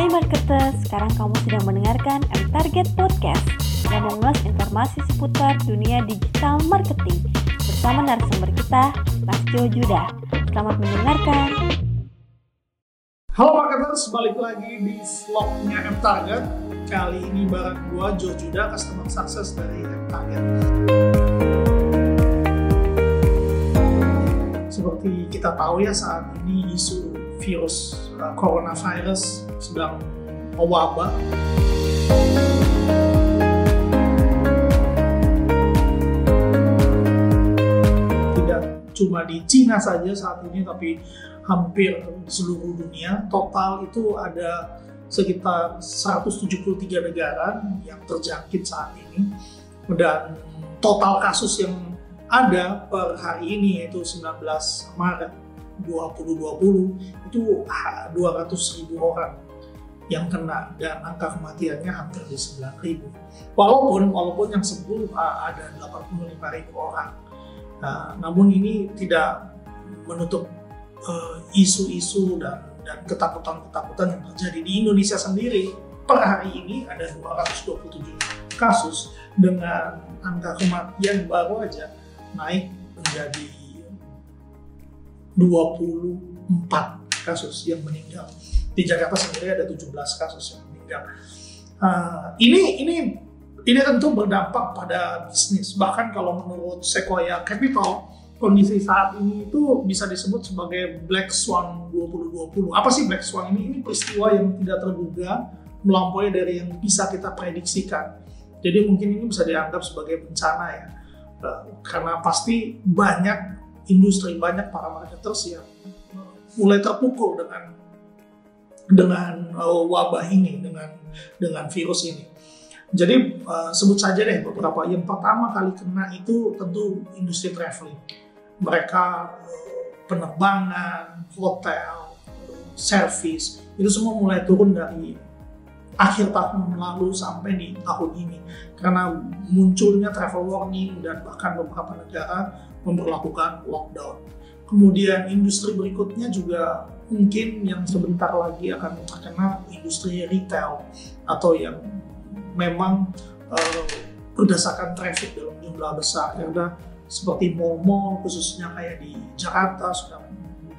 Hai marketers, sekarang kamu sedang mendengarkan M Target Podcast yang mengulas informasi seputar dunia digital marketing bersama narasumber kita, Mas Jo Judah. Selamat mendengarkan. Halo marketers, balik lagi di vlognya M Target. Kali ini bareng gua Jo Judah, customer success dari M Target. Seperti kita tahu ya saat ini isu virus uh, coronavirus sedang mewabah. Tidak cuma di Cina saja saat ini, tapi hampir di seluruh dunia. Total itu ada sekitar 173 negara yang terjangkit saat ini. Dan total kasus yang ada per hari ini yaitu 19 Maret 2020 itu 200 ribu orang yang kena dan angka kematiannya hampir di 9 ribu. Walaupun walaupun yang sembuh ada 85 ribu orang. Nah, namun ini tidak menutup isu-isu uh, dan dan ketakutan-ketakutan yang terjadi di Indonesia sendiri. Per hari ini ada 227 kasus dengan angka kematian baru aja naik menjadi 24 kasus yang meninggal. Di Jakarta sendiri ada 17 kasus yang meninggal. Uh, ini ini ini tentu berdampak pada bisnis. Bahkan kalau menurut Sequoia Capital, kondisi saat ini itu bisa disebut sebagai Black Swan 2020. Apa sih Black Swan ini? Ini peristiwa yang tidak terduga, melampaui dari yang bisa kita prediksikan. Jadi mungkin ini bisa dianggap sebagai bencana ya. Uh, karena pasti banyak industri banyak para marketers yang mulai terpukul dengan dengan uh, wabah ini dengan dengan virus ini. Jadi uh, sebut saja deh beberapa. Yang pertama kali kena itu tentu industri traveling. Mereka uh, penerbangan, hotel, service itu semua mulai turun dari akhir tahun lalu sampai di tahun ini karena munculnya travel warning dan bahkan beberapa negara memperlakukan lockdown. Kemudian industri berikutnya juga mungkin yang sebentar lagi akan terkena industri retail atau yang memang uh, berdasarkan traffic dalam jumlah besar karena seperti mall-mall khususnya kayak di Jakarta sudah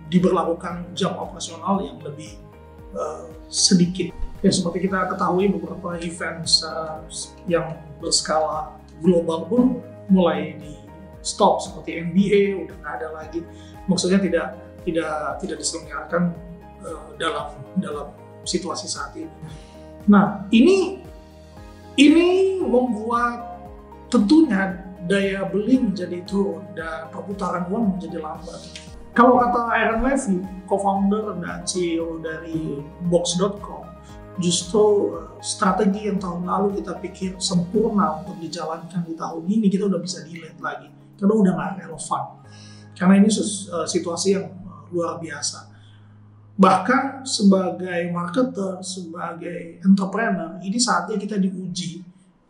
diberlakukan jam operasional yang lebih uh, sedikit. Ya seperti kita ketahui beberapa event uh, yang berskala global pun mulai di stop seperti NBA udah nggak ada lagi. Maksudnya tidak tidak tidak diselenggarakan uh, dalam dalam situasi saat ini. Nah ini ini membuat tentunya daya beli menjadi turun dan perputaran uang menjadi lambat. Kalau kata Aaron Levy, co-founder dan CEO dari Box.com, justru strategi yang tahun lalu kita pikir sempurna untuk dijalankan di tahun ini kita udah bisa delete lagi karena udah nggak relevan. Karena ini situasi yang luar biasa. Bahkan sebagai marketer, sebagai entrepreneur, ini saatnya kita diuji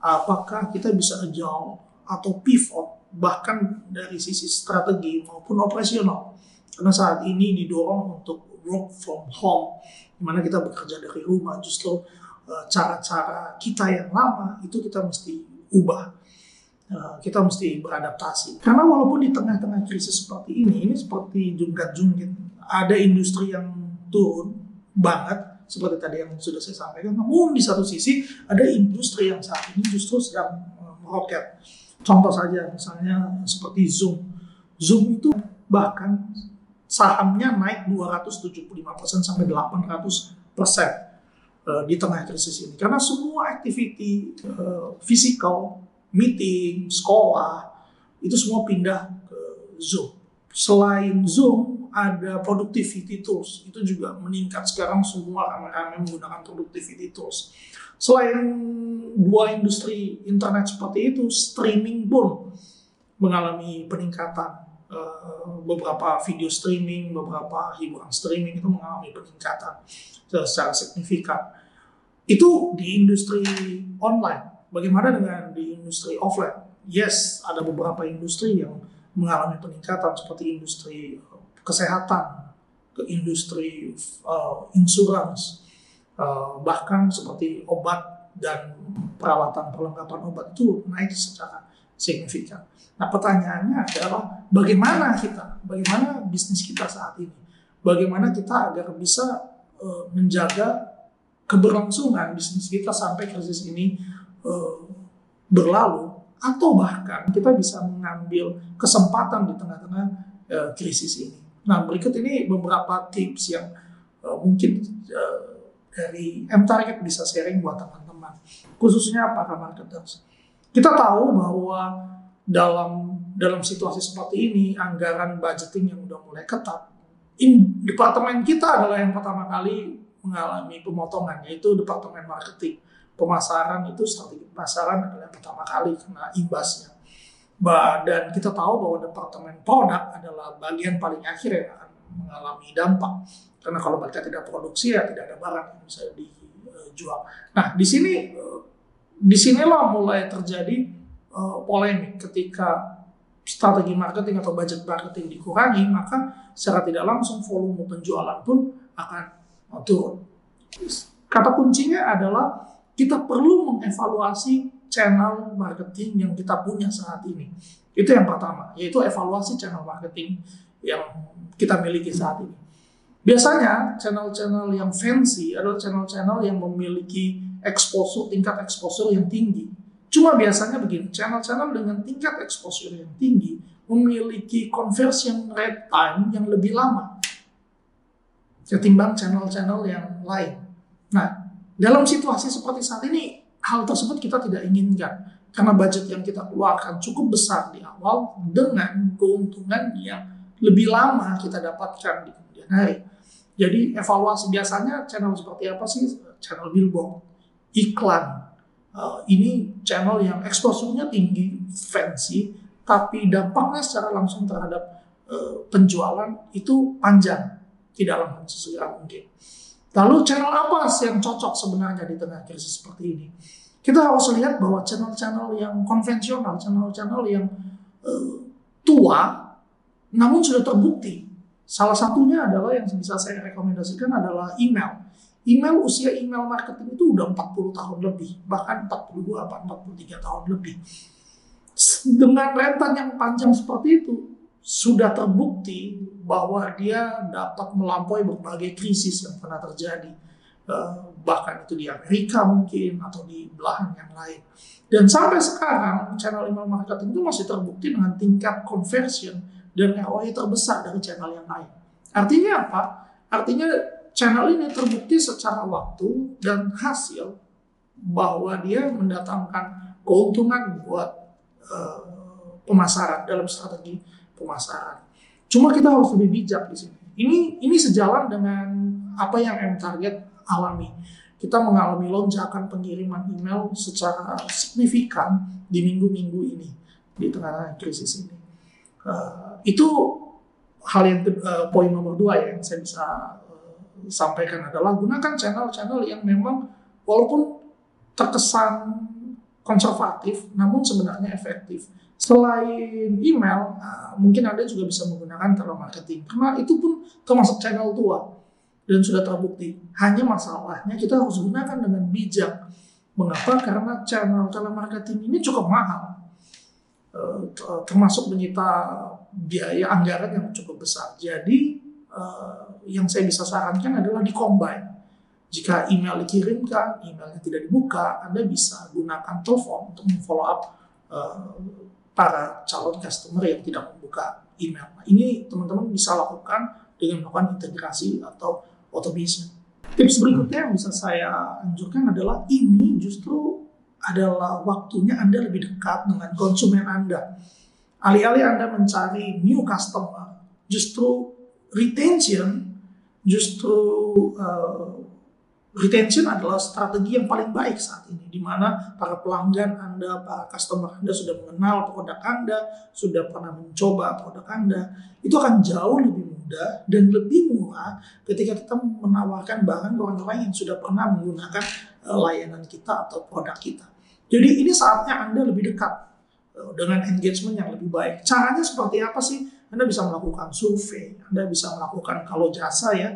apakah kita bisa agile atau pivot bahkan dari sisi strategi maupun operasional. Karena saat ini didorong untuk work from home, di mana kita bekerja dari rumah, justru cara-cara kita yang lama itu kita mesti ubah. Kita mesti beradaptasi. Karena walaupun di tengah-tengah krisis seperti ini, ini seperti jungkat-jungkit. Ada industri yang turun banget, seperti tadi yang sudah saya sampaikan. Namun di satu sisi ada industri yang saat ini justru sedang meroket. Contoh saja misalnya seperti Zoom. Zoom itu bahkan sahamnya naik 275% sampai 800% di tengah krisis ini. Karena semua activity uh, meeting, sekolah, itu semua pindah ke Zoom. Selain Zoom, ada productivity tools. Itu juga meningkat sekarang semua rame-rame menggunakan productivity tools. Selain dua industri internet seperti itu, streaming pun mengalami peningkatan. Uh, beberapa video streaming, beberapa hiburan streaming itu mengalami peningkatan secara signifikan. Itu di industri online. Bagaimana dengan di industri offline? Yes, ada beberapa industri yang mengalami peningkatan seperti industri kesehatan, ke industri uh, insurance, uh, bahkan seperti obat dan peralatan perlengkapan obat itu naik secara signifikan. Nah pertanyaannya adalah bagaimana kita, bagaimana bisnis kita saat ini, bagaimana kita agar bisa uh, menjaga keberlangsungan bisnis kita sampai krisis ini berlalu, atau bahkan kita bisa mengambil kesempatan di tengah-tengah uh, krisis ini. Nah berikut ini beberapa tips yang uh, mungkin dari M Target bisa sharing buat teman-teman, khususnya para marketers. Kita tahu bahwa dalam dalam situasi seperti ini anggaran budgeting yang udah mulai ketat, in, departemen kita adalah yang pertama kali mengalami pemotongan yaitu departemen marketing. Pemasaran itu strategi pemasaran adalah pertama kali kena imbasnya. Dan kita tahu bahwa departemen produk adalah bagian paling akhir yang akan mengalami dampak karena kalau mereka tidak produksi ya tidak ada barang yang bisa dijual. Nah di sini di sinilah mulai terjadi uh, polemik ketika strategi marketing atau budget marketing dikurangi maka secara tidak langsung volume penjualan pun akan turun. Kata kuncinya adalah kita perlu mengevaluasi channel marketing yang kita punya saat ini. Itu yang pertama, yaitu evaluasi channel marketing yang kita miliki saat ini. Biasanya channel-channel yang fancy adalah channel-channel yang memiliki exposure, tingkat exposure yang tinggi. Cuma biasanya begini, channel-channel dengan tingkat exposure yang tinggi memiliki conversion rate time yang lebih lama ketimbang channel-channel yang lain. Nah, dalam situasi seperti saat ini, hal tersebut kita tidak inginkan karena budget yang kita keluarkan cukup besar di awal dengan keuntungan yang lebih lama kita dapatkan di kemudian hari. Jadi evaluasi biasanya channel seperti apa sih? Channel billboard, iklan. Uh, ini channel yang eksposurnya tinggi, fancy, tapi dampaknya secara langsung terhadap uh, penjualan itu panjang, tidak langsung sesegera mungkin. Lalu channel apa sih yang cocok sebenarnya di tengah krisis seperti ini? Kita harus lihat bahwa channel-channel yang konvensional, channel-channel yang uh, tua, namun sudah terbukti Salah satunya adalah yang bisa saya rekomendasikan adalah email. Email usia email marketing itu udah 40 tahun lebih, bahkan 42 atau 43 tahun lebih. Dengan rentan yang panjang seperti itu, sudah terbukti bahwa dia dapat melampaui berbagai krisis yang pernah terjadi. Eh, bahkan itu di Amerika mungkin, atau di belahan yang lain. Dan sampai sekarang, channel email marketing itu masih terbukti dengan tingkat conversion dan ROI terbesar dari channel yang lain. Artinya apa? Artinya channel ini terbukti secara waktu dan hasil bahwa dia mendatangkan keuntungan buat uh, pemasaran dalam strategi pemasaran. Cuma kita harus lebih bijak di sini. Ini ini sejalan dengan apa yang M Target alami. Kita mengalami lonjakan pengiriman email secara signifikan di minggu-minggu ini di tengah krisis ini. Uh, itu hal yang uh, poin nomor dua ya yang saya bisa uh, sampaikan adalah gunakan channel-channel yang memang walaupun terkesan konservatif namun sebenarnya efektif. Selain email, uh, mungkin Anda juga bisa menggunakan telemarketing karena itu pun termasuk channel tua dan sudah terbukti. Hanya masalahnya kita harus gunakan dengan bijak. Mengapa? Karena channel telemarketing ini cukup mahal Eh, termasuk menyita biaya anggaran yang cukup besar. Jadi uh, yang saya bisa sarankan adalah dikombin. Jika email dikirimkan, emailnya tidak dibuka, Anda bisa gunakan telepon untuk follow up uh, para calon customer yang tidak membuka email. Nah, ini teman-teman bisa lakukan dengan melakukan integrasi atau automation. Tips berikutnya yang bisa saya anjurkan adalah ini justru adalah waktunya Anda lebih dekat dengan konsumen Anda. Alih-alih Anda mencari new customer, justru retention, justru uh, retention adalah strategi yang paling baik saat ini, di mana para pelanggan Anda, para customer Anda sudah mengenal produk Anda, sudah pernah mencoba produk Anda, itu akan jauh lebih mudah dan lebih murah ketika kita menawarkan barang ke orang-orang yang sudah pernah menggunakan eh, layanan kita atau produk kita. Jadi ini saatnya Anda lebih dekat eh, dengan engagement yang lebih baik. Caranya seperti apa sih? Anda bisa melakukan survei, Anda bisa melakukan kalau jasa ya,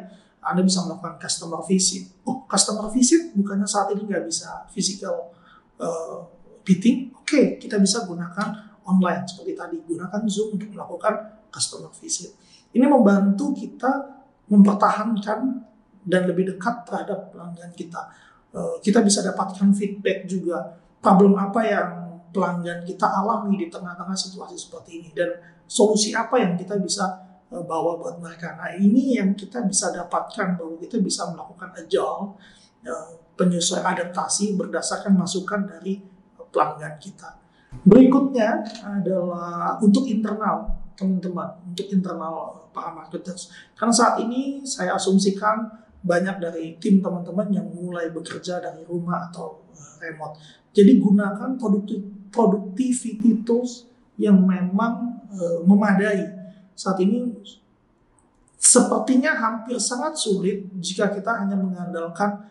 Anda bisa melakukan customer visit. Oh, customer visit bukannya saat ini nggak bisa physical uh, meeting? Oke, okay, kita bisa gunakan online seperti tadi. Gunakan Zoom untuk melakukan customer visit. Ini membantu kita mempertahankan dan lebih dekat terhadap pelanggan kita. Uh, kita bisa dapatkan feedback juga. Problem apa yang pelanggan kita alami di tengah-tengah situasi seperti ini dan solusi apa yang kita bisa bawa buat mereka. Nah ini yang kita bisa dapatkan bahwa kita bisa melakukan agile eh, penyesuaian adaptasi berdasarkan masukan dari pelanggan kita. Berikutnya adalah untuk internal teman-teman, untuk internal para marketers. Karena saat ini saya asumsikan banyak dari tim teman-teman yang mulai bekerja dari rumah atau eh, remote. Jadi gunakan productivity tools yang memang memadai saat ini sepertinya hampir sangat sulit jika kita hanya mengandalkan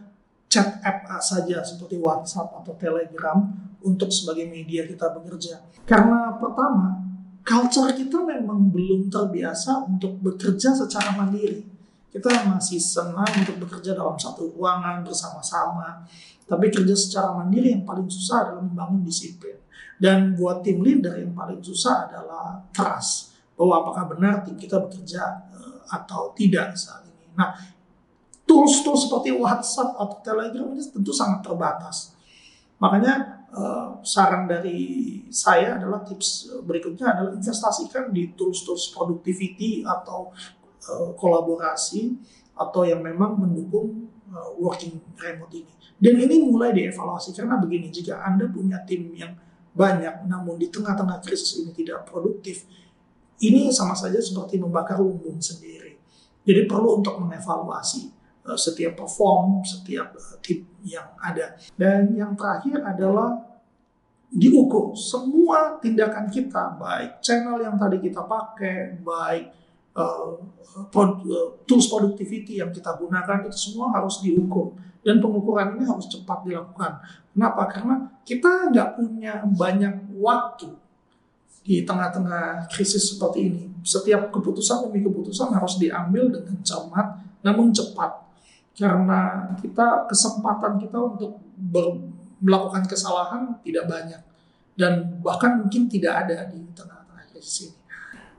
chat app saja seperti WhatsApp atau Telegram untuk sebagai media kita bekerja. Karena pertama, culture kita memang belum terbiasa untuk bekerja secara mandiri. Kita masih senang untuk bekerja dalam satu ruangan bersama-sama. Tapi kerja secara mandiri yang paling susah adalah membangun disiplin. Dan buat tim leader yang paling susah adalah trust bahwa apakah benar tim kita bekerja uh, atau tidak saat ini. Nah, tools-tools seperti WhatsApp atau Telegram ini tentu sangat terbatas. Makanya uh, saran dari saya adalah tips berikutnya adalah investasikan di tools-tools productivity atau uh, kolaborasi atau yang memang mendukung working remote ini. Dan ini mulai dievaluasi karena begini, jika Anda punya tim yang banyak namun di tengah-tengah krisis ini tidak produktif, ini sama saja seperti membakar lumbung sendiri. Jadi perlu untuk mengevaluasi uh, setiap perform, setiap uh, tip yang ada. Dan yang terakhir adalah diukur semua tindakan kita, baik channel yang tadi kita pakai, baik uh, tools productivity yang kita gunakan itu semua harus diukur dan pengukuran ini harus cepat dilakukan. Kenapa? Karena kita nggak punya banyak waktu di tengah-tengah krisis seperti ini. Setiap keputusan demi keputusan harus diambil dengan cermat namun cepat. Karena kita kesempatan kita untuk melakukan kesalahan tidak banyak dan bahkan mungkin tidak ada di tengah-tengah krisis ini.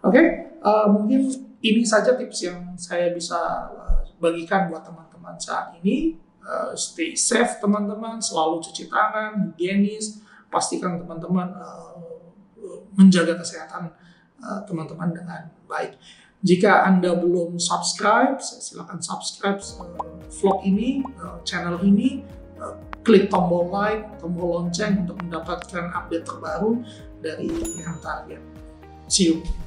Oke, okay? uh, eh, mungkin ini saja tips yang saya bisa uh, bagikan buat teman-teman saat ini. Uh, stay safe teman-teman, selalu cuci tangan, higienis, pastikan teman-teman menjaga kesehatan eh, teman-teman uh, dengan baik. Jika Anda belum subscribe, silakan subscribe vlog ini, uh, channel ini, uh, klik tombol like, tombol lonceng untuk mendapatkan update terbaru dari yang target. See you.